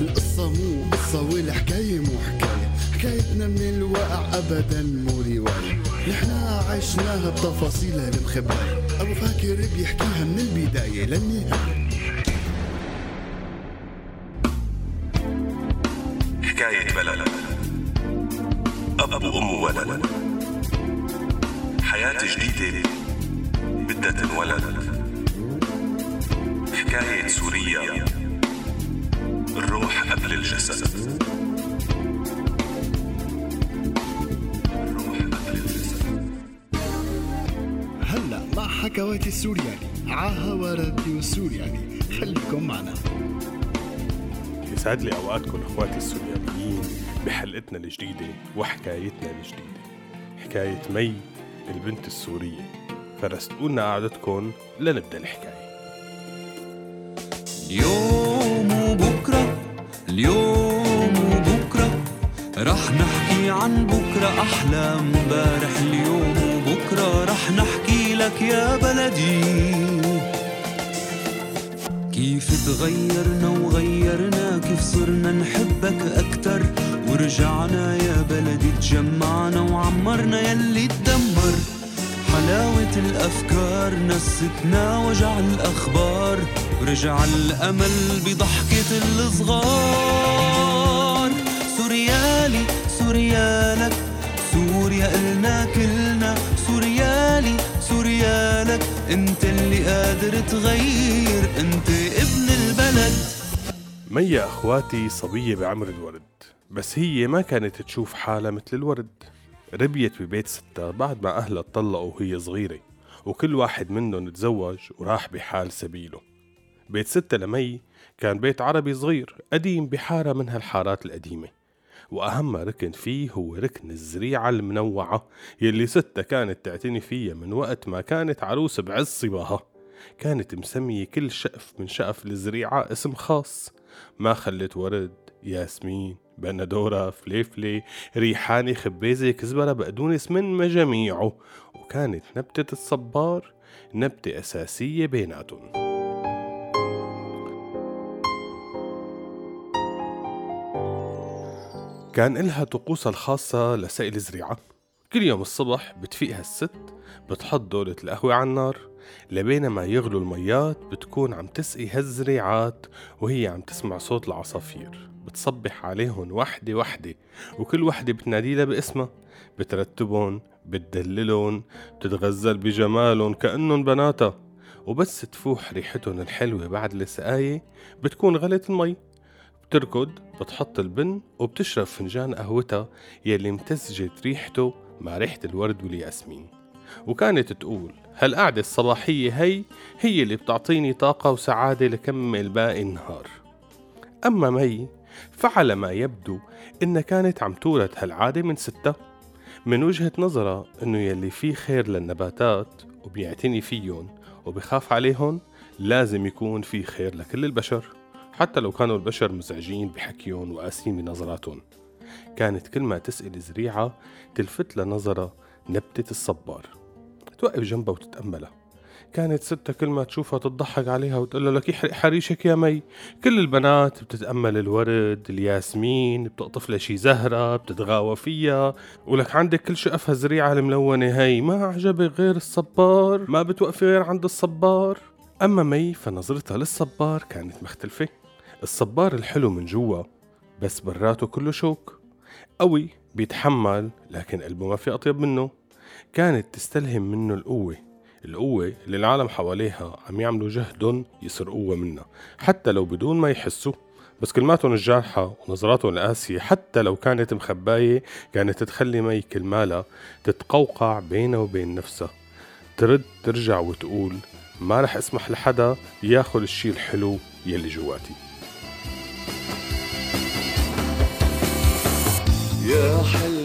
القصة مو قصة والحكاية مو حكاية. حكايتنا من الواقع أبدا مو رواية. نحنا عشناها بتفاصيلها المخباية أبو فاكر بيحكيها من البداية للنهاية. حكاية بلد. أب وأم وولد حياة جديدة. بدها تنولد حكاية سوريا الروح قبل الجسد. الروح قبل الجسد. هلا مع حكواتي السورياني. عاها راديو سورياني خليكم معنا. يسعد لي أوقاتكم أخواتي السوريانيين بحلقتنا الجديدة وحكايتنا الجديدة. حكاية مي البنت السورية. فرستقوا لنا قعدتكم لنبدأ الحكاية. اليوم وبكرة اليوم وبكرة رح نحكي عن بكرة أحلى. امبارح اليوم وبكرة رح نحكي لك يا بلدي. كيف تغيرنا وغيرنا كيف صرنا نحبك أكتر. ورجعنا يا بلدي تجمعنا وعمرنا يلي تدمر. حلاوة الأفكار نستنا وجع الأخبار ورجع الأمل بضحكة الصغار. سوريالي سوريالك سوريا إلنا كلنا. سوريالي سوريالك أنت اللي قادر تغير أنت ابن البلد. مي أخواتي صبية بعمر الورد؟ بس هي ما كانت تشوف حالها مثل الورد. ربيت ببيت ستها بعد ما أهلها اتطلقوا وهي صغيرة وكل واحد منهم تزوج وراح بحال سبيله. بيت ستة لمي كان بيت عربي صغير قديم بحارة من هالحارات القديمة وأهم ركن فيه هو ركن الزريعة المنوعة يلي ستة كانت تعتني فيها من وقت ما كانت عروس بعز صباها كانت مسمية كل شقف من شقف الزريعة اسم خاص ما خلت ورد ياسمين. بندورة فليفلي ريحاني خبيزة كزبرة بقدونس من مجاميعه. وكانت نبتة الصبار نبتة أساسية بيناتهم. كان إلها طقوسها الخاصة لسقي الزريعة. كل يوم الصبح بتفيقها الست بتحط دولة القهوة على النار. لبينما يغلو الميات بتكون عم تسقي هالزريعات وهي عم تسمع صوت العصافير. بتصبح عليهم وحدة وحدة وكل وحدة بتناديلها باسمها. بترتبهم بتدللهم بتتغزل بجمالهم كأنهم بناتها. وبس تفوح ريحتهم الحلوة بعد السقاية بتكون غلت المي. بتركض بتحط البن وبتشرب فنجان قهوتها يلي امتزجت ريحته مع ريحة الورد والياسمين. وكانت تقول هالقعدة الصباحية هي هي اللي بتعطيني طاقة وسعادة لكمل باقي النهار. أما مي فعلى ما يبدو إنها كانت عم تورث هالعادة من ستة. من وجهة نظرها إنه يلي فيه خير للنباتات وبيعتني فيهم وبخاف عليهم لازم يكون في خير لكل البشر حتى لو كانوا البشر مزعجين بحكيهم وقاسين بنظراتهم كانت كل ما تسأل زريعة تلفت لنظرها نبتة الصبار. توقف جنبها وتتأملها. كانت ستة كل ما تشوفها تضحك عليها وتقول لك يحرق حريشك يا مي. كل البنات بتتأمل الورد الياسمين بتقطف لها شي زهرة بتتغاوى فيها. ولك عندك كل شقفها زريعة الملونة هي. ما عجبك غير الصبار؟ ما بتوقفي غير عند الصبار؟ أما مي فنظرتها للصبار كانت مختلفة. الصبار الحلو من جوا بس براته كله شوك. قوي بيتحمل لكن قلبه ما في أطيب منه. كانت تستلهم منه القوة. القوة اللي العالم حواليها عم يعملوا جهدهم يسرقوها منها حتى لو بدون ما يحسوا. بس كلماتهم الجارحة ونظراتهم القاسية حتى لو كانت مخباية كانت تخلي مي كلمالها تتقوقع بينها وبين نفسها. ترد ترجع وتقول ما رح أسمح لحدا ياخذ الشي الحلو يلي جواتي. يا حلوة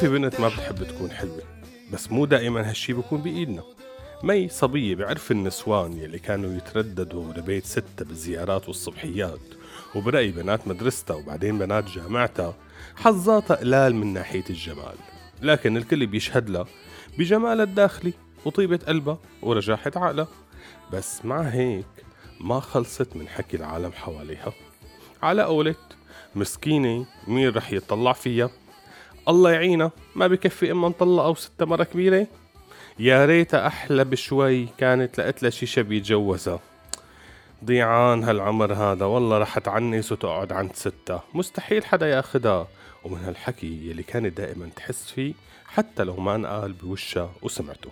في بنت ما بتحب تكون حلوة بس مو دائما هالشي بكون بإيدنا. مي صبية بعرف النسوان يلي كانوا يترددوا لبيت ستة بالزيارات والصبحيات وبرأي بنات مدرستها وبعدين بنات جامعتها حظاتها قلال من ناحية الجمال. لكن الكل بيشهد لها بجمالها الداخلي وطيبة قلبها ورجاحة عقلها. بس مع هيك ما خلصت من حكي العالم حواليها. على قولة مسكينة مين رح يطلع فيها؟ الله يعينها ما بكفي إما نطلق أو ستة مرة كبيرة. يا ريتها أحلى بشوي كانت لقت لها شي شب يتجوزها. ضيعان هالعمر هذا. والله رح تعنس وتقعد عند ستة. مستحيل حدا ياخدها. ومن هالحكي يلي كانت دائما تحس فيه حتى لو ما انقال بوشها وسمعته.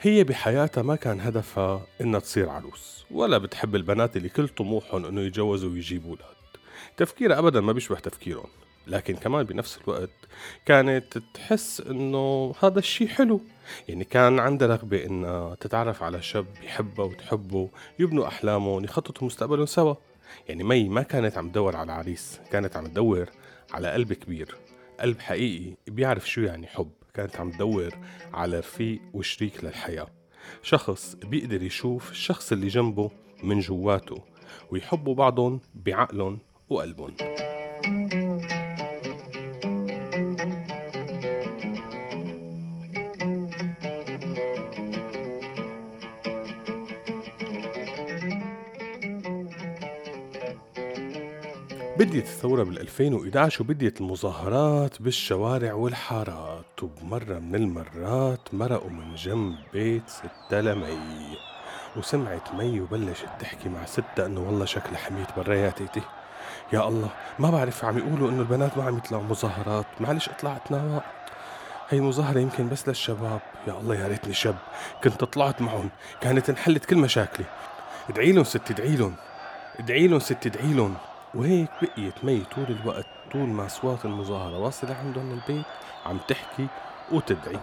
هي بحياتها ما كان هدفها إنها تصير عروس. ولا بتحب البنات اللي كل طموحهم إنه يتجوزوا ويجيبوا أولاد. تفكيرها ابدا ما بيشبه تفكيرهم. لكن كمان بنفس الوقت كانت تحس إنه هذا الشيء حلو. يعني كان عندها رغبة إنها تتعرف على شاب يحبها وتحبه يبنوا أحلامهم يخططوا مستقبلهم سوا. يعني مي ما كانت عم تدور على عريس كانت عم تدور على قلب كبير. قلب حقيقي بيعرف شو يعني حب. كانت عم تدور على رفيق وشريك للحياة. شخص بيقدر يشوف الشخص اللي جنبه من جواته ويحبوا بعضهم بعقلهم وقلبهم. بديت الثورة بال 2011 وبديت المظاهرات بالشوارع والحارات. وبمرة من المرات مرقوا من جنب بيت ستة لمي. وسمعت مي وبلشت تحكي مع ستة إنه والله شكلها حميت برا يا تيتي. يا الله ما بعرف عم يقولوا إنه البنات ما عم يطلعوا مظاهرات. معلش اطلعت نواق هي مظاهرة يمكن بس للشباب. يا الله يا ريتني شاب كنت طلعت معهم. كانت انحلت كل مشاكلي. ادعي لهم ست ادعي لهم. ادعي لهم ست ادعي لهم. وهيك بقيت مي طول الوقت طول ما أصوات المظاهرة واصلة عندهم البيت عم تحكي وتدعي.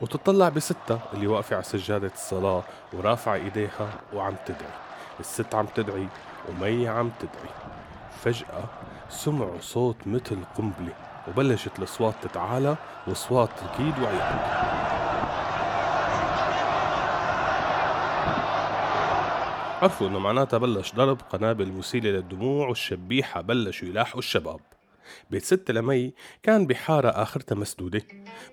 وتطلع بستها اللي واقفة على سجادة الصلاة ورافعة إيديها وعم تدعي. الست عم تدعي ومي عم تدعي. فجأة سمعوا صوت مثل قنبلة وبلشت الأصوات تتعالى وأصوات تكيد وعياط عرفوا انه معناتها بلش ضرب قنابل مسيلة للدموع والشبيحة بلشوا يلاحقوا الشباب. بيت ست لمي كان بحارة آخرتها مسدودة.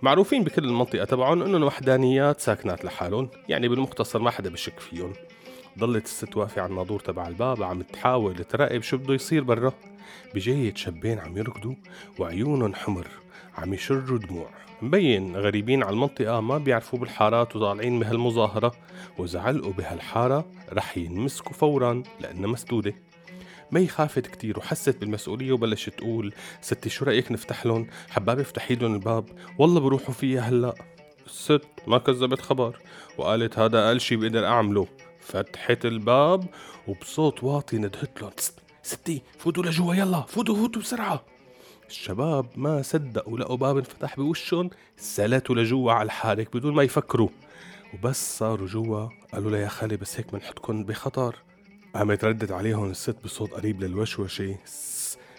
معروفين بكل المنطقة تبعهم إنهم وحدانيات ساكنات لحالهم يعني بالمختصر ما حدا بشك فيهم. ضلت الست واقفة على الناظور تبع الباب عم تحاول تراقب شو بده يصير برا. بجاية شابين عم يركضوا وعيونهم حمر. عم يشروا دموع. مبين غريبين على المنطقة ما بيعرفوا بالحارات وطالعين بهالمظاهرة. وإذا علقوا بهالحارة رح ينمسكوا فورا لأنها مسدودة. مي خافت كتير وحست بالمسؤولية وبلشت تقول ستي شو رأيك نفتح لهم؟ حبابة افتحي لهم الباب. والله بروحوا فيها هلأ. الست ما كذبت خبر. وقالت هذا أقل شي بقدر أعمله. فتحت الباب وبصوت واطي ندهت لهم ستي فوتوا لجوا يلا فوتوا فوتوا بسرعة. الشباب ما صدقوا لقوا باب انفتح بوشهم سلتوا لجوا على الحارك بدون ما يفكروا. وبس صاروا جوا قالوا لها يا خالي بس هيك بنحطكم بخطر. قامت ردت عليهم الست بصوت قريب للوشوشة.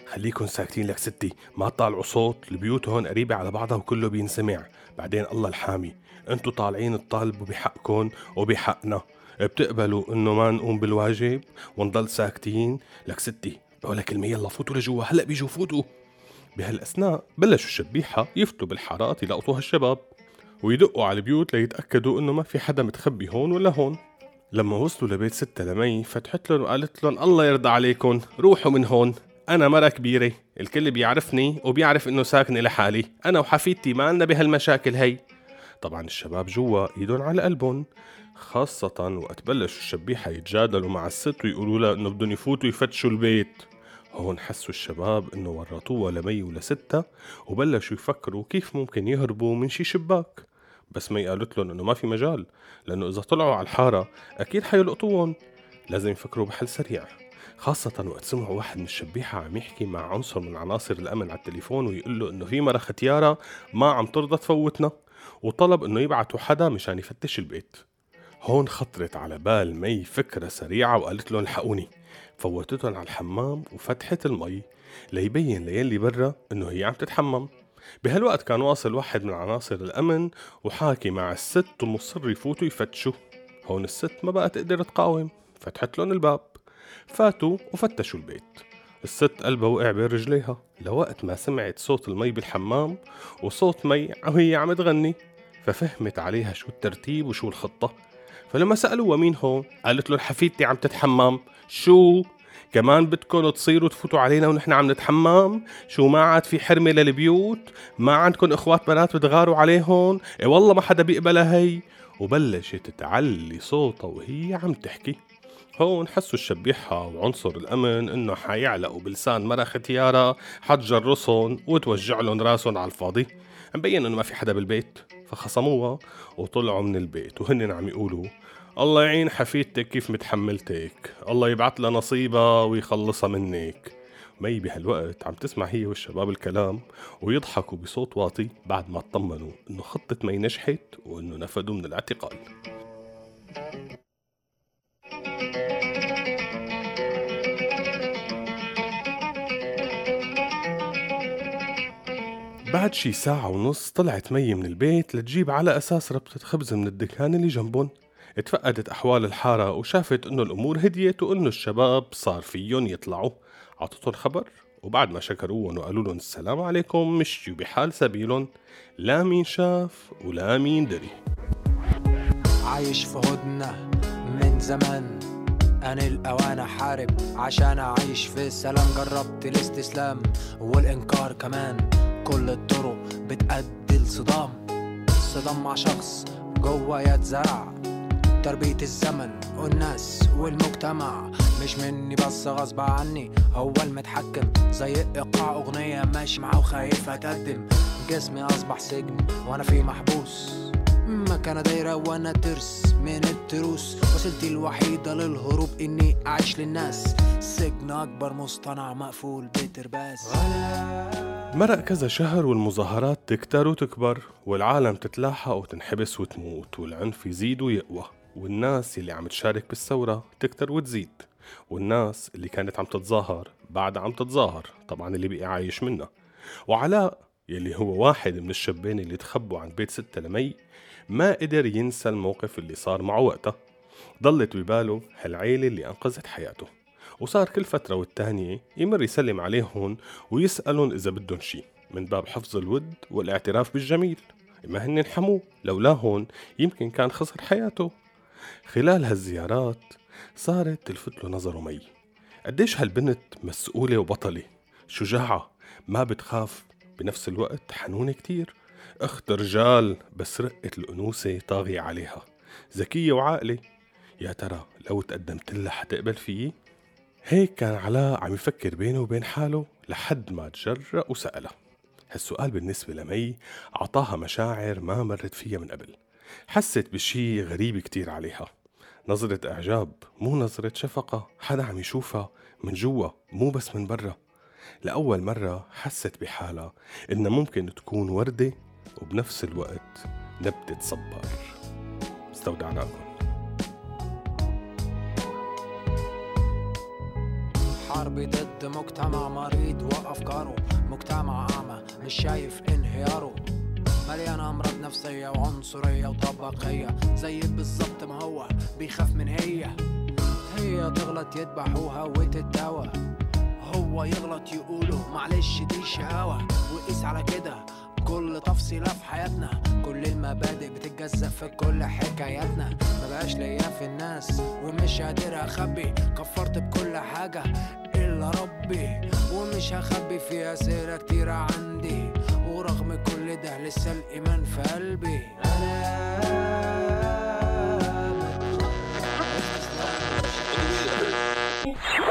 خليكن ساكتين لك ستي ما تطالعوا صوت البيوت هون قريبة على بعضها وكله بينسمع. بعدين الله الحامي انتو طالعين تطالبوا بحقكن وبحقنا. بتقبلوا انه ما نقوم بالواجب ونضل ساكتين؟ لك ستي ولا كلمة يلا فوتوا لجوا هلا بيجوا فوتوا. بهالأثناء بلشوا الشبيحة يفتوا بالحارات يلقطوا هالشباب ويدقوا على البيوت ليتأكدوا إنه ما في حدا متخبي هون ولا هون. لما وصلوا لبيت ستة لمي فتحت لهم وقالت لهم الله يرضى عليكم روحوا من هون أنا مرة كبيرة الكل بيعرفني وبيعرف إنه ساكنة لحالي أنا وحفيدتي ما لنا بهالمشاكل هي. طبعا الشباب جوا إيدهم على قلبهم خاصة وقت بلشوا الشبيحة يتجادلوا مع الست ويقولوا لها إنه بدهم يفوتوا يفتشوا البيت. هون حسوا الشباب إنه ورطوها لمي ولستة وبلشوا يفكروا كيف ممكن يهربوا من شي شباك. بس مي قالت لهم إنه ما في مجال لأنه إذا طلعوا على الحارة أكيد حيلقطوهم. لازم يفكروا بحل سريع خاصة وقت سمعوا واحد من الشبيحة عم يحكي مع عنصر من عناصر الأمن على التليفون ويقول له إنه في مرة ختيارة ما عم ترضى تفوتنا وطلب إنه يبعتوا حدا مشان يفتش البيت. هون خطرت على بال مي فكرة سريعة وقالت لهم الحقوني. فوتتهم على الحمام وفتحت المي ليبين ليلي برا إنه هي عم تتحمم. بهالوقت كان واصل واحد من عناصر الأمن وحاكي مع الست ومصر يفوتوا يفتشوا. هون الست ما بقى تقدر تقاوم فتحت لهم الباب. فاتوا وفتشوا البيت. الست قلبها وقع بين رجليها. لوقت ما سمعت صوت المي بالحمام وصوت مي وهي عم تغني ففهمت عليها شو الترتيب وشو الخطة. فلما سألوها مين هون قالت له حفيدتي عم تتحمم. شو؟ كمان بدكم تصيروا تفوتوا علينا ونحن عم نتحمم؟ شو ما عاد في حرمة للبيوت؟ ما عندكم إخوات بنات بتغاروا عليهم؟ اي والله ما حدا بيقبلها هي. وبلشت تعلي صوتها وهي عم تحكي. هون حسوا الشبيحة وعنصر الأمن إنه حيعلقوا بلسان مرة ختيارة حتجرسهم وتوجع لهم راسهم على الفاضي. مبين إنه ما في حدا بالبيت. فخصموها وطلعوا من البيت وهن عم يقولوا الله يعين حفيدتك كيف متحملتك الله يبعث لها نصيبها ويخلصها منك. مي بهالوقت عم تسمع هي والشباب الكلام ويضحكوا بصوت واطي بعد ما اطمنوا إنه خطة مي نجحت وإنه نفدوا من الاعتقال. بعد شي ساعة ونص طلعت مي من البيت لتجيب على أساس ربطة خبز من الدكان اللي جنبهم. اتفقدت أحوال الحارة وشافت إنه الأمور هديت وإنه الشباب صار فيهم يطلعوا. عطتهم خبر وبعد ما شكروهم وقالوا لهم السلام عليكم مشيوا بحال سبيلهم. لا مين شاف ولا مين دري. عايش في هدنة من زمان أنا الأوان أحارب عشان أعيش في السلام جربت الاستسلام والإنكار كمان. كل الطرق بتأدي لصدام صدام مع شخص جوا يتزرع. تربية الزمن والناس والمجتمع. مش مني بس غصب عني هو المتحكم. زي إيقاع أغنية ماشي معاه وخايف أتقدم. جسمي أصبح سجن وأنا فيه محبوس. مكانة دايرة وأنا ترس من التروس. وسيلتي الوحيدة للهروب إني أعيش للناس. سجن أكبر مصطنع مقفول بترباس. مرق كذا شهر والمظاهرات تكتر وتكبر والعالم تتلاحق وتنحبس وتموت والعنف يزيد ويقوى والناس اللي عم تشارك بالثورة تكتر وتزيد والناس اللي كانت عم تتظاهر بعد عم تتظاهر طبعا اللي بقي عايش منها. وعلاء يلي هو واحد من الشابين اللي تخبوا عن بيت ستة لمي ما قدر ينسى الموقف اللي صار معه وقتها. ضلت بباله هالعيلة اللي أنقذت حياته. وصار كل فترة والتانية يمر يسلم عليهم ويسألهم إذا بدهم شي من باب حفظ الود والاعتراف بالجميل. ما هن حموه لولاهن يمكن كان خسر حياته. خلال هالزيارات صارت تلفت له نظره مي. قديش هالبنت مسؤولة وبطلة. شجاعة ما بتخاف. بنفس الوقت حنونة كتير. أخت رجال بس رقة الأنوثة طاغية عليها. ذكية وعاقلة. يا ترى لو تقدمت لها حتقبل فيي؟ هيك كان علاء عم يفكر بينه وبين حاله لحد ما تجرأ وسألها هالسؤال بالنسبة لمي عطاها مشاعر ما مرت فيها من قبل. حست بشي غريب كتير عليها. نظرة إعجاب مو نظرة شفقة. حدا عم يشوفها من جوا مو بس من برا. لأول مرة حست بحالها إنها ممكن تكون وردة وبنفس الوقت نبتة صبار استودعناكم. حربي ضد مجتمع مريض وأفكاره مجتمع أعمى مش شايف انهياره. مليان أمراض نفسية وعنصرية وطبقية زي بالظبط ما هو بيخاف من هي. هي تغلط يذبحوها وتتداوى هو يغلط يقولوا معلش دي شقاوة وقيس على كده كل تفصيلة في حياتنا. كل المبادئ بتتجزأ في كل حكاياتنا. مبقاش ليا في الناس ومش قادر أخبي. كفرت بكل حاجة. ومش هخبي في أسئلة كتيرة عندي ورغم كل ده لسه الإيمان في قلبي.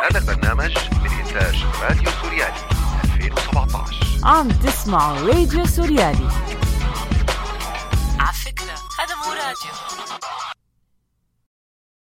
هذا البرنامج من إنتاج راديو سوريالي 2017 عم تسمعوا راديو سوريالي. على فكرة هذا مو راديو.